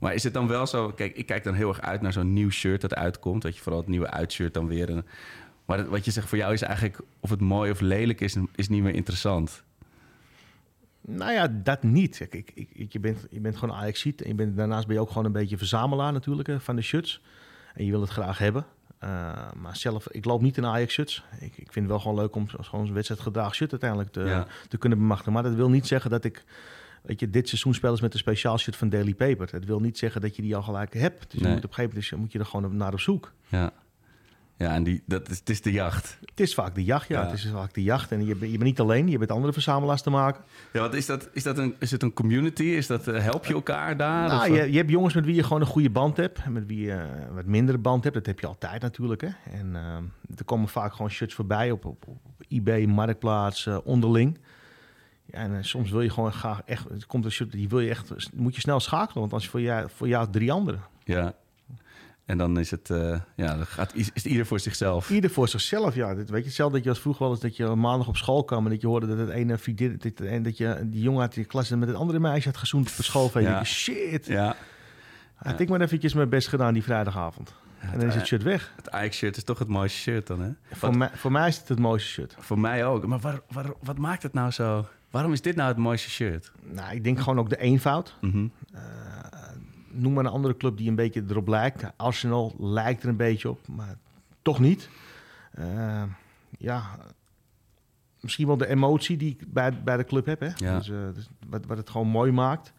Maar is het dan wel zo... Kijk, ik kijk dan heel erg uit naar zo'n nieuw shirt dat uitkomt. Dat je vooral het nieuwe uitshirt dan weer... Een, maar wat je zegt voor jou is eigenlijk... of het mooi of lelijk is, is niet meer interessant. Nou ja, dat niet. Ik, ik, je, bent, je bent gewoon Ajax-ziet. En je bent, daarnaast ben je ook gewoon een beetje verzamelaar natuurlijk van de shirts. En je wil het graag hebben. Uh, maar zelf, ik loop niet in Ajax-shirts. Ik, ik vind het wel gewoon leuk om gewoon een wedstrijdgedrag shirt uiteindelijk te, te kunnen bemachtigen. Maar dat wil niet zeggen dat ik... Weet je, dit seizoen spelers met een speciaal shirt van Daily Paper. Dat wil niet zeggen dat je die al gelijk hebt. Dus nee. je moet op een gegeven moment moet je er gewoon naar op zoek. Ja. Ja, en die, dat is, het is de jacht. Het is vaak de jacht, ja. Het is vaak de jacht. En je, je bent niet alleen, je bent andere verzamelaars te maken. Ja, wat is dat? Is, dat een, is het een community? Is dat, uh, help je elkaar daar? Nou, je, je, hebt jongens met wie je gewoon een goede band hebt. Met wie je uh, wat mindere band hebt. Dat heb je altijd natuurlijk. Hè. En uh, er komen vaak gewoon shirts voorbij op, op, op eBay, Marktplaats, onderling. Ja, en soms wil je gewoon graag echt... Het komt een shirt, die wil je echt... moet je snel schakelen, want als je voor jou, voor jou drie anderen. Ja, en dan is het, uh, ja, dan gaat, is, is ieder voor zichzelf. Ieder voor zichzelf, ja. Dit, weet je, hetzelfde dat je als vroeger wel eens dat je maandag op school kwam en dat je hoorde dat het ene vriendin, dat, en dat je die jongen uit die klas met het andere meisje had gezoend op school. Ja. Je, shit. Ja. Had ja. ik maar eventjes mijn best gedaan die vrijdagavond. En dan is het shirt weg. Het Ajax-shirt is toch het mooiste shirt dan, hè? Voor, mij, voor mij is het het mooiste shirt. Voor mij ook. Maar waar, waar, wat maakt het nou zo? Waarom is dit nou het mooiste shirt? Nou, ik denk gewoon ook de eenvoud. Mm -hmm. uh, noem maar een andere club die een beetje erop lijkt. Arsenal lijkt er een beetje op, maar toch niet. Eh, ja, misschien wel de emotie die ik bij, bij de club heb. Hè? Ja. Dus, eh, dus wat, wat het gewoon mooi maakt.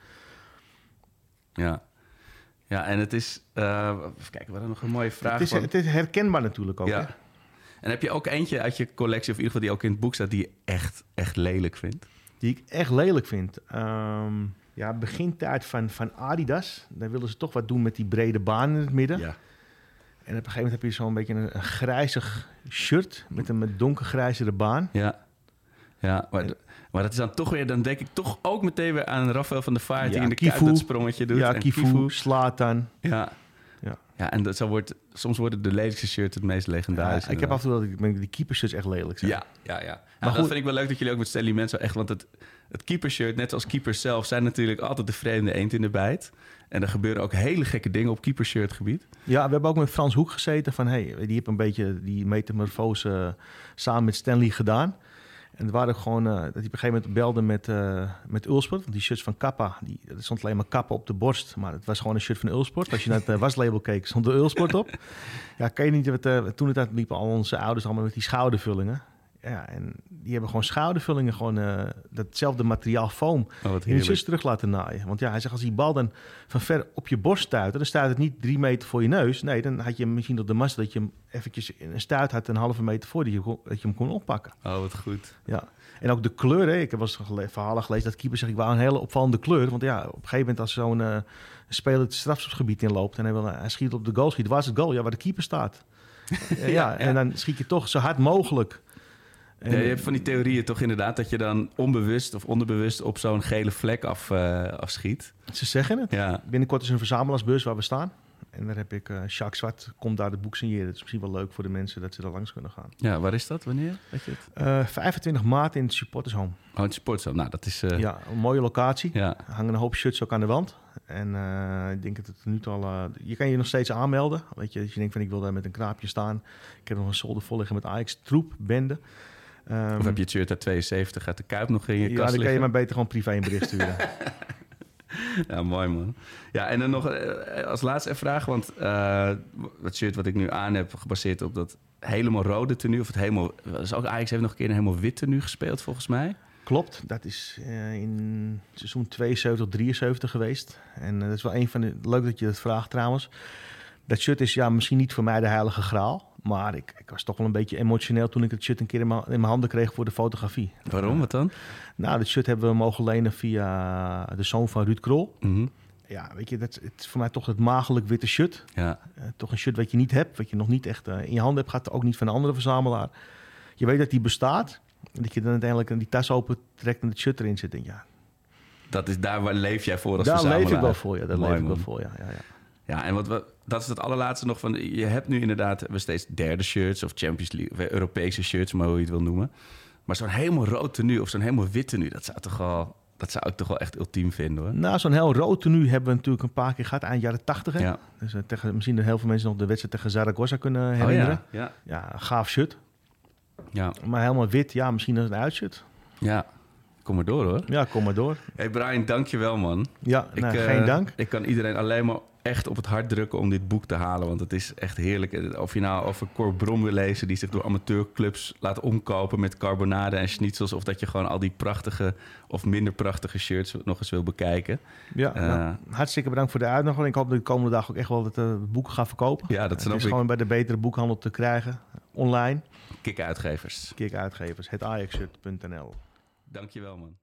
Ja. Ja, en het is... eh even kijken, we hadden nog een mooie vraag. Het is, van- het is herkenbaar natuurlijk ook. Hè? ja. En heb je ook eentje uit je collectie, of in ieder geval die ook in het boek staat, die je echt, echt lelijk vindt? Die ik echt lelijk vind. Ehm ja, begintijd van, van Adidas. Daar wilden ze toch wat doen met die brede baan in het midden. Ja. En op een gegeven moment heb je zo'n beetje een, een grijzig shirt met een met donkergrijzere baan. Ja. Ja, maar, maar dat is dan toch weer, dan denk ik toch ook meteen weer aan Rafael van der Vaart die in de Kifu. Dat sprongetje doet. ja, En Kifu, Slatan. Ja. Ja. Ja, en dat, zo wordt, soms worden de lelijkste shirts het meest Ja, legendarisch. ik heb af en toe dat ik denk, die keepershirts echt lelijk zijn. Ja, ja, ja. Maar goed- dat vind ik wel leuk dat jullie ook met Stanley Menzo echt... Want het, het keepershirt, net als keepers zelf... zijn natuurlijk altijd de vreemde eend in de bijt. En er gebeuren ook hele gekke dingen op keepershirt gebied. Ja, we hebben ook met Frans Hoek gezeten van... hey, die heeft een beetje die metamorfose eh, samen met Stanley gedaan. En het waren gewoon eh, dat hij op een gegeven moment belde met, eh met Ulsport. Want die shirts van Kappa, die, er stond alleen maar Kappa op de borst. Maar het was gewoon een shirt van Ulsport. Als je naar het waslabel keek, stond er Ulsport op. Ja, kan je niet... Toen het liepen al onze ouders allemaal met die schoudervullingen. Ja, en die hebben gewoon schoudervullingen, gewoon eh, datzelfde materiaal foam Oh, wat in shirts terug laten naaien. Want ja, hij zegt als die bal dan van ver op je borst stuit, dan staat het niet drie meter voor je neus. Nee, dan had je misschien op de mast dat je hem eventjes in een stuit had een halve meter voor dat je, dat je hem kon oppakken. Oh, wat goed. Ja. En ook de kleur, hè. ik heb wel eens verhalen gelezen dat keeper zegt ik wou een hele opvallende kleur. Want ja, op een gegeven moment als zo'n eh, speler het strafschopgebied inloopt en hij, wil, hij schiet op de goal schiet, waar is het goal? Ja, waar de keeper staat. Eh, ja, en dan schiet je toch zo hard mogelijk. En- Ja, je hebt van die theorieën toch inderdaad... dat je dan onbewust of onderbewust op zo'n gele vlek af, eh, afschiet. Ze zeggen het. Ja, Binnenkort is een verzamelaarsbeurs waar we staan. En daar heb ik uh, Jacques Zwart, komt daar het boek signeren. Het is misschien wel leuk voor de mensen dat ze er langs kunnen gaan. ja waar is dat? Wanneer? Weet je het? Eh 25 maart in het Supporters Home. Oh, het sportzaal. Nou, dat is... eh, Ja, een mooie locatie. ja. Hangen een hoop shirts ook aan de wand. En eh, ik denk dat het nu al... eh, je kan je nog steeds aanmelden. Weet je, als je denkt van ik wil daar met een knaapje staan. Ik heb nog een zolder vol liggen met Ajax troep, bende. Ehm, Of heb je het shirt uit 72 uit de Kuip nog in je ja, kast dan kan je maar beter gewoon privé een bericht sturen. Ja, mooi man. Ja, en dan nog eh, als laatste vraag. Want eh, het shirt wat ik nu aan heb, gebaseerd op dat helemaal rode tenue... of het helemaal... Dus ook Ajax heeft nog een keer een helemaal wit tenue gespeeld, volgens mij. Klopt, dat is eh, in seizoen 72, 73 geweest. En eh, dat is wel een van de... Leuk dat je dat vraagt trouwens. Dat shirt is ja, misschien niet voor mij de heilige graal. Maar ik, ik was toch wel een beetje emotioneel toen ik het shirt een keer in mijn, in mijn handen kreeg voor de fotografie. Waarom? Wat dan? Nou, dat shirt hebben we mogen lenen via de zoon van Ruud Krol. Mhm. Ja, weet je, dat, het is voor mij toch het magelijk witte shirt. Ja, Eh, toch een shirt wat je niet hebt, wat je nog niet echt eh, in je handen hebt gehad. Ook niet van een andere verzamelaar. Je weet dat die bestaat. En dat je dan uiteindelijk die tas open trekt en het shirt erin zit. En ja, dat is daar waar leef jij voor als daar leef ik verzamelaar. wel voor. Ja, daar Mooi, leef ik wel voor, ja. ja, ja. Ja, en wat we, dat is het allerlaatste nog van... Je hebt nu inderdaad we steeds derde shirts of Champions League... of Europese shirts, maar hoe je het wil noemen. Maar zo'n helemaal rood tenue of zo'n helemaal wit tenue... dat zou, toch wel, dat zou ik toch wel echt ultiem vinden, hoor. Nou, zo'n heel rood tenue hebben we natuurlijk een paar keer gehad. Eind jaren tachtig. Ja. Dus eh, tegen, misschien dat heel veel mensen nog de wedstrijd tegen Zaragoza kunnen Oh, herinneren. ja. Ja. ja, gaaf shirt. Ja. Maar helemaal wit, ja, misschien als een uitshirt. ja, kom maar door, hoor. Ja, kom maar door. Hey Brian, dank je wel, man. Ja, nou, eh, geen dank. Ik kan iedereen alleen maar echt op het hart drukken om dit boek te halen. Want het is echt heerlijk. Of je nou over Cor Brom wil lezen... die zich door amateurclubs laat omkopen met carbonade en schnitzels... of dat je gewoon al die prachtige of minder prachtige shirts nog eens wil bekijken. Ja, Eh, nou, hartstikke bedankt voor de uitnodiging. Ik hoop dat ik de komende dag ook echt wel het, eh, boek ga verkopen. Ja, dat het snap is ik. gewoon bij de betere boekhandel te krijgen. Online. Kik uitgevers. Kijk uitgevers. Het ajaxshirt.nl je wel, man.